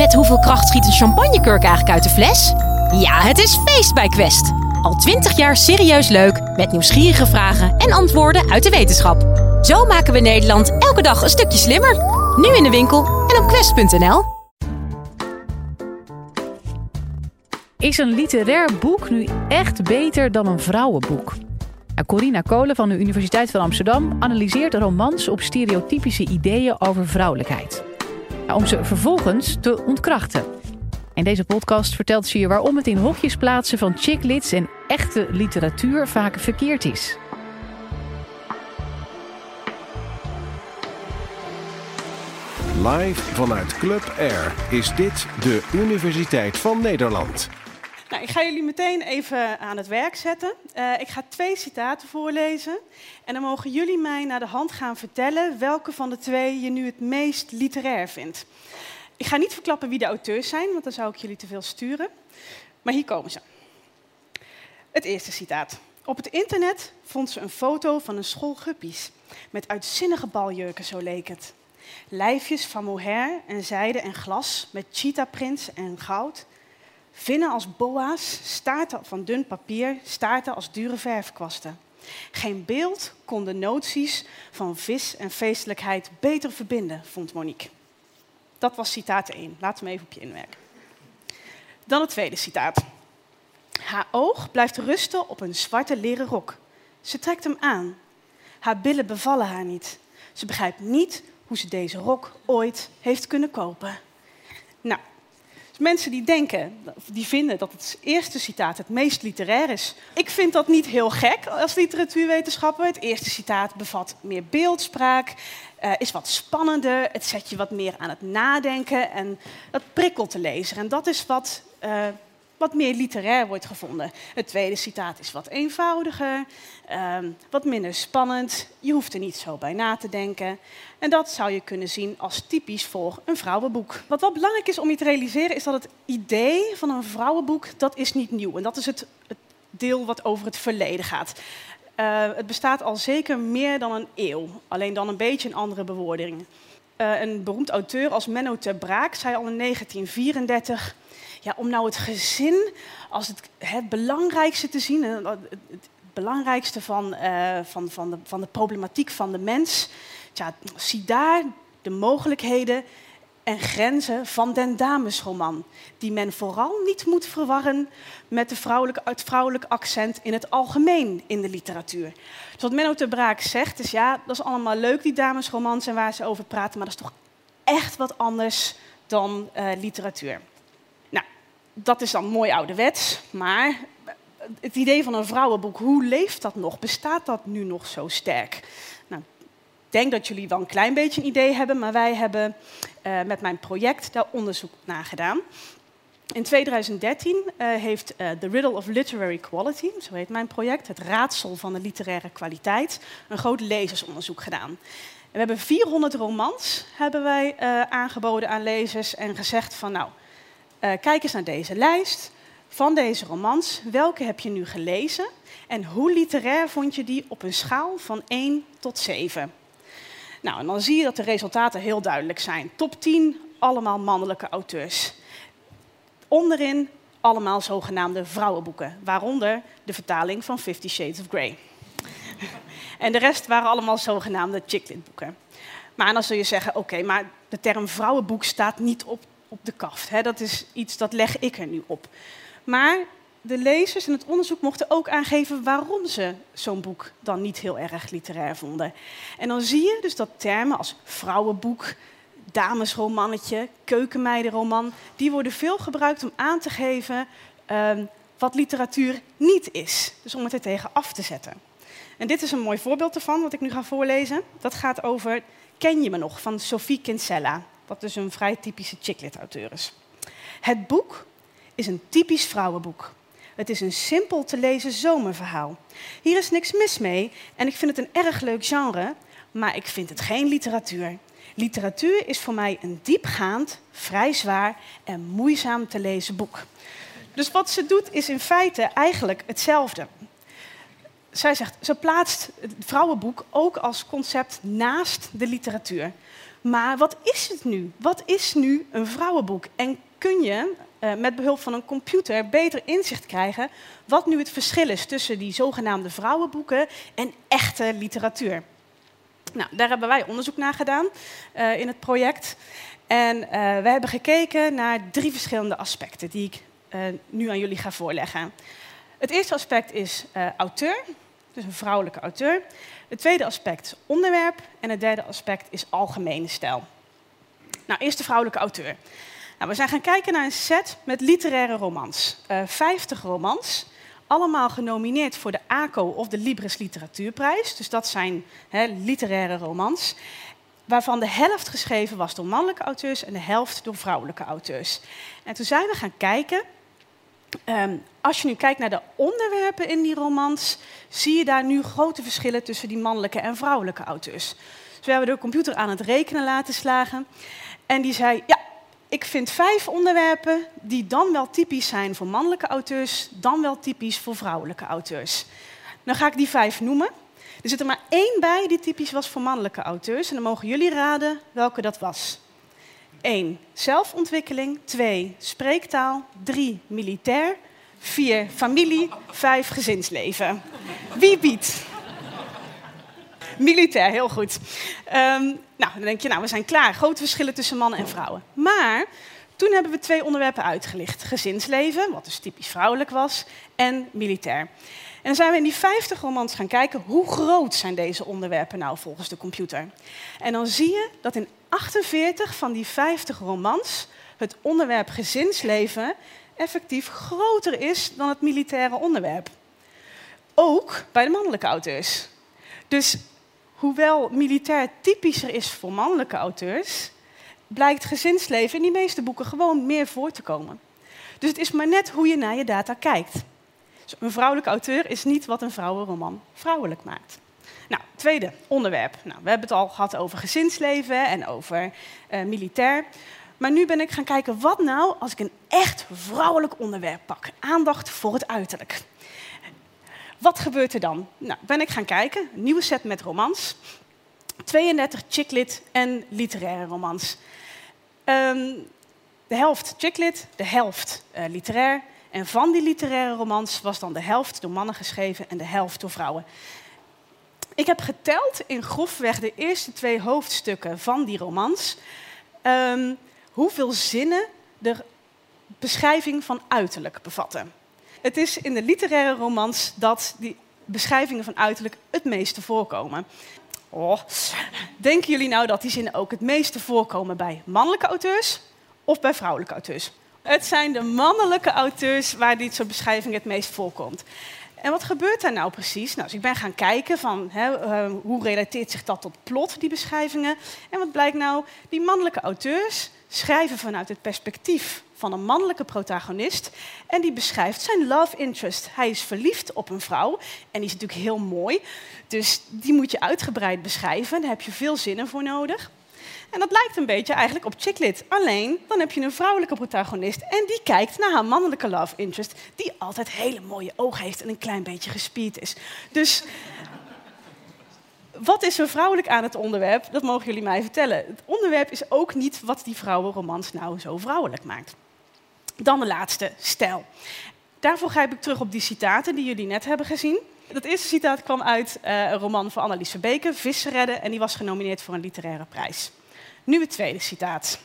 Met hoeveel kracht schiet een champagnekurk eigenlijk uit de fles? Ja, het is feest bij Quest. Al twintig jaar serieus leuk, met nieuwsgierige vragen en antwoorden uit de wetenschap. Zo maken we Nederland elke dag een stukje slimmer. Nu in de winkel en op quest.nl. Is een literair boek nu echt beter dan een vrouwenboek? Nou, Corina Kolen van de Universiteit van Amsterdam analyseert romans op stereotypische ideeën over vrouwelijkheid. Om ze vervolgens te ontkrachten. In deze podcast vertelt ze je waarom het in hokjes plaatsen van chicklits en echte literatuur vaak verkeerd is. Live vanuit Club Air is dit de Universiteit van Nederland. Nou, ik ga jullie meteen even aan het werk zetten. Uh, ik ga twee citaten voorlezen. En dan mogen jullie mij naar de hand gaan vertellen welke van de twee je nu het meest literair vindt. Ik ga niet verklappen wie de auteurs zijn, want dan zou ik jullie te veel sturen. Maar hier komen ze. Het eerste citaat. Op het internet vond ze een foto van een school guppies. Met uitzinnige baljurken, zo leek het. Lijfjes van mohair en zijde en glas met cheetahprints en goud. Vinnen als boa's, staarten van dun papier, staarten als dure verfkwasten. Geen beeld kon de noties van vis en feestelijkheid beter verbinden, vond Monique. Dat was citaat 1. Laat me even op je inwerken. Dan het tweede citaat. Haar oog blijft rusten op een zwarte leren rok. Ze trekt hem aan. Haar billen bevallen haar niet. Ze begrijpt niet hoe ze deze rok ooit heeft kunnen kopen. Nou, mensen die denken, die vinden dat het eerste citaat het meest literair is. Ik vind dat niet heel gek als literatuurwetenschapper. Het eerste citaat bevat meer beeldspraak, uh, is wat spannender, het zet je wat meer aan het nadenken en dat prikkelt de lezer. En dat is wat, uh, wat meer literair wordt gevonden. Het tweede citaat is wat eenvoudiger, uh, wat minder spannend. Je hoeft er niet zo bij na te denken. En dat zou je kunnen zien als typisch voor een vrouwenboek. Wat wel belangrijk is om je te realiseren, is dat het idee van een vrouwenboek, dat is niet nieuw. En dat is het, het deel wat over het verleden gaat. Uh, het bestaat al zeker meer dan een eeuw, alleen dan een beetje een andere bewoording. Uh, een beroemd auteur als Menno ter Braak zei al in 1934... Ja, om nou het gezin als het, het belangrijkste te zien, het, belangrijkste van, uh, van, van, de, van de problematiek van de mens... Tja, zie daar de mogelijkheden en grenzen van den damesroman, die men vooral niet moet verwarren met de vrouwelijke, het accent in het algemeen in de literatuur. Dus wat Menno de Braak zegt is ja, dat is allemaal leuk die damesromans en waar ze over praten, maar dat is toch echt wat anders dan uh, literatuur. Dat is dan mooi ouderwets, maar het idee van een vrouwenboek, hoe leeft dat nog? Bestaat dat nu nog zo sterk? Nou, denk dat jullie wel een klein beetje een idee hebben, maar wij hebben uh, met mijn project daar onderzoek naar gedaan. In 2013 uh, heeft uh, The Riddle of Literary Quality, zo heet mijn project, het raadsel van de literaire kwaliteit, een groot lezersonderzoek gedaan. we hebben 400 romans hebben wij aangeboden aan lezers en gezegd van nou, kijk eens naar deze lijst van deze romans. Welke heb je nu gelezen en hoe literair vond je die op een schaal van 1 tot 7? Nou, en dan zie je dat de resultaten heel duidelijk zijn. Top 10, allemaal mannelijke auteurs. Onderin allemaal zogenaamde vrouwenboeken, waaronder de vertaling van Fifty Shades of Grey. en de rest waren allemaal zogenaamde chicklit-boeken. Maar dan zul je zeggen, oké, maar de term vrouwenboek staat niet op, op de kaft. Hè? Dat is iets, dat leg ik er nu op. Maar de lezers in het onderzoek mochten ook aangeven waarom ze zo'n boek dan niet heel erg literair vonden. En dan zie je dus dat termen als vrouwenboek, damesromannetje, keukenmeidenroman, die worden veel gebruikt om aan te geven um, wat literatuur niet is. Dus om het er tegen af te zetten. En dit is een mooi voorbeeld ervan, wat ik nu ga voorlezen. Dat gaat over Ken je me nog, van Sophie Kinsella, wat dus een vrij typische chicklit-auteur is. Het boek is een typisch vrouwenboek. Het is een simpel te lezen zomerverhaal. Hier is niks mis mee en ik vind het een erg leuk genre, maar ik vind het geen literatuur. Literatuur is voor mij een diepgaand, vrij zwaar en moeizaam te lezen boek. Dus wat ze doet is in feite eigenlijk hetzelfde. Zij zegt, ze plaatst het vrouwenboek ook als concept naast de literatuur. Maar wat is het nu? Wat is nu een vrouwenboek? En kun je uh, met behulp van een computer beter inzicht krijgen wat nu het verschil is tussen die zogenaamde vrouwenboeken en echte literatuur? Nou, daar hebben wij onderzoek naar gedaan uh, in het project. En uh, we hebben gekeken naar drie verschillende aspecten die ik nu aan jullie ga voorleggen. Het eerste aspect is auteur, dus een vrouwelijke auteur. Het tweede aspect onderwerp en het derde aspect is algemene stijl. Nou, eerst de vrouwelijke auteur. Nou, we zijn gaan kijken naar een set met literaire romans. Uh, 50 romans, allemaal genomineerd voor de ACO of de Libris Literatuurprijs. Dus dat zijn literaire romans. Waarvan de helft geschreven was door mannelijke auteurs en de helft door vrouwelijke auteurs. En toen zijn we gaan kijken Um, als je nu kijkt naar de onderwerpen in die romans, zie je daar nu grote verschillen tussen die mannelijke en vrouwelijke auteurs. Dus we hebben de computer aan het rekenen laten slagen. En die zei, ja, ik vind vijf onderwerpen die dan wel typisch zijn voor mannelijke auteurs, dan wel typisch voor vrouwelijke auteurs. Dan ga ik die vijf noemen. Er zit er maar één bij die typisch was voor mannelijke auteurs. En dan mogen jullie raden welke dat was. 1. Zelfontwikkeling. 2. Spreektaal. 3. Militair. 4. Familie. 5. Gezinsleven. Wie biedt? Militair, heel goed. Um, nou, dan denk je, nou, we zijn klaar. Grote verschillen tussen mannen en vrouwen. Maar toen hebben we twee onderwerpen uitgelicht. Gezinsleven, wat dus typisch vrouwelijk was, en militair. En zijn we in die 50 romans gaan kijken hoe groot zijn deze onderwerpen nou volgens de computer. En dan zie je dat in 48 van die 50 romans het onderwerp gezinsleven effectief groter is dan het militaire onderwerp. Ook bij de mannelijke auteurs. Dus hoewel militair typischer is voor mannelijke auteurs, blijkt gezinsleven in die meeste boeken gewoon meer voor te komen. Dus het is maar net hoe je naar je data kijkt. Een vrouwelijke auteur is niet wat een vrouwenroman vrouwelijk maakt. Nou, tweede onderwerp. Nou, we hebben het al gehad over gezinsleven en over uh, militair. Maar nu ben ik gaan kijken, wat nou als ik een echt vrouwelijk onderwerp pak? Aandacht voor het uiterlijk. Wat gebeurt er dan? Nou, ben ik gaan kijken, nieuwe set met romans. 32 chicklit en literaire romans. Um, de helft chicklit, de helft uh, literair. En van die literaire romans was dan de helft door mannen geschreven en de helft door vrouwen. Ik heb geteld in grofweg de eerste twee hoofdstukken van die romans um, hoeveel zinnen de beschrijving van uiterlijk bevatten. Het is in de literaire romans dat die beschrijvingen van uiterlijk het meeste voorkomen. Oh, denken jullie nou dat die zinnen ook het meeste voorkomen bij mannelijke auteurs of bij vrouwelijke auteurs? Het zijn de mannelijke auteurs waar dit soort beschrijving het meest voorkomt. En wat gebeurt daar nou precies? Nou, dus ik ben gaan kijken van hè, uh, hoe relateert zich dat tot plot, die beschrijvingen. En wat blijkt nou? Die mannelijke auteurs schrijven vanuit het perspectief van een mannelijke protagonist. En die beschrijft zijn love interest. Hij is verliefd op een vrouw en die is natuurlijk heel mooi. Dus die moet je uitgebreid beschrijven. Daar heb je veel zinnen voor nodig. En dat lijkt een beetje eigenlijk op Chicklit. Alleen, dan heb je een vrouwelijke protagonist en die kijkt naar haar mannelijke love interest, die altijd hele mooie ogen heeft en een klein beetje gespierd is. Dus wat is er vrouwelijk aan het onderwerp? Dat mogen jullie mij vertellen. Het onderwerp is ook niet wat die vrouwenromans nou zo vrouwelijk maakt. Dan de laatste, stijl. Daarvoor grijp ik terug op die citaten die jullie net hebben gezien. Dat eerste citaat kwam uit uh, een roman van Annelies Verbeke, Vissen redden, en die was genomineerd voor een literaire prijs. Nu het tweede citaat.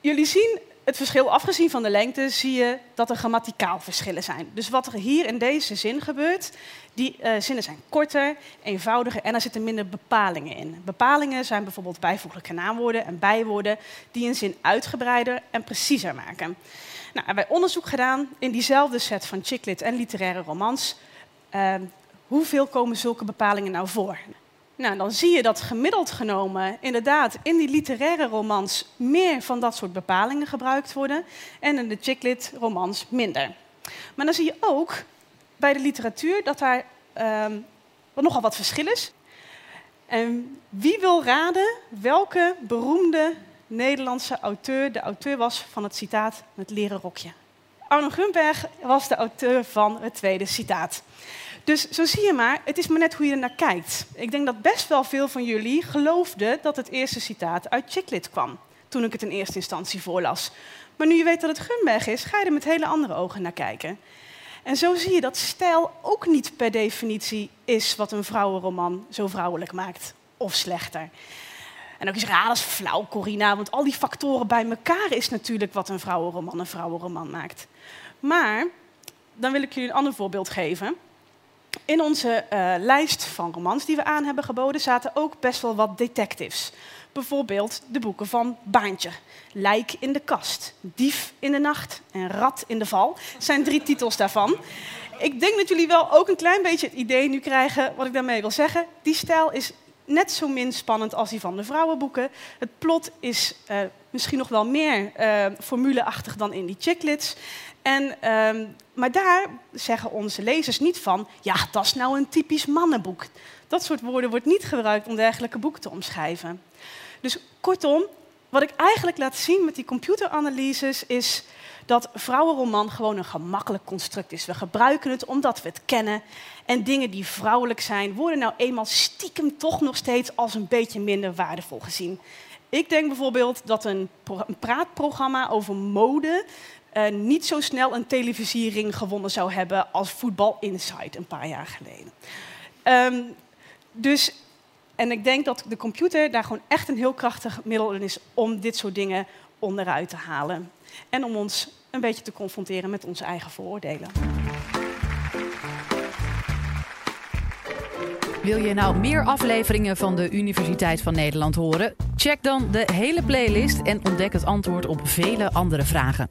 Jullie zien het verschil, afgezien van de lengte, zie je dat er grammaticaal verschillen zijn. Dus wat er hier in deze zin gebeurt, die uh, zinnen zijn korter, eenvoudiger en er zitten minder bepalingen in. Bepalingen zijn bijvoorbeeld bijvoeglijke naamwoorden en bijwoorden die een zin uitgebreider en preciezer maken. Nou, hebben wij onderzoek gedaan in diezelfde set van chicklit en literaire romans. Uh, hoeveel komen zulke bepalingen nou voor? Nou, dan zie je dat gemiddeld genomen inderdaad in die literaire romans meer van dat soort bepalingen gebruikt worden en in de chicklit romans minder. Maar dan zie je ook bij de literatuur dat daar um, nogal wat verschil is. En wie wil raden welke beroemde Nederlandse auteur de auteur was van het citaat met leren rokje? Arno Grunberg was de auteur van het tweede citaat. Dus zo zie je maar, het is maar net hoe je er naar kijkt. Ik denk dat best wel veel van jullie geloofden dat het eerste citaat uit Chicklit kwam. Toen ik het in eerste instantie voorlas. Maar nu je weet dat het Gunberg is, ga je er met hele andere ogen naar kijken. En zo zie je dat stijl ook niet per definitie is wat een vrouwenroman zo vrouwelijk maakt. Of slechter. En ook is raar, dat is flauw, Corina, want al die factoren bij elkaar is natuurlijk wat een vrouwenroman een vrouwenroman maakt. Maar, dan wil ik jullie een ander voorbeeld geven. In onze uh, lijst van romans die we aan hebben geboden zaten ook best wel wat detectives. Bijvoorbeeld de boeken van Baantje, Lijk in de kast, Dief in de nacht en Rat in de val. Zijn drie titels daarvan. Ik denk dat jullie wel ook een klein beetje het idee nu krijgen wat ik daarmee wil zeggen. Die stijl is net zo min spannend als die van de vrouwenboeken. Het plot is uh, misschien nog wel meer uh, formuleachtig dan in die chicklits. En, um, maar daar zeggen onze lezers niet van, ja, dat is nou een typisch mannenboek. Dat soort woorden wordt niet gebruikt om dergelijke boeken te omschrijven. Dus kortom, wat ik eigenlijk laat zien met die computeranalyses is dat vrouwenroman gewoon een gemakkelijk construct is. We gebruiken het omdat we het kennen. En dingen die vrouwelijk zijn, worden nou eenmaal stiekem toch nog steeds als een beetje minder waardevol gezien. Ik denk bijvoorbeeld dat een, een praatprogramma over mode uh, niet zo snel een televisiering gewonnen zou hebben als Voetbal Insight een paar jaar geleden. Um, dus, en ik denk dat de computer daar gewoon echt een heel krachtig middel in is om dit soort dingen onderuit te halen. En om ons een beetje te confronteren met onze eigen vooroordelen. Wil je nou meer afleveringen van de Universiteit van Nederland horen? Check dan de hele playlist en ontdek het antwoord op vele andere vragen.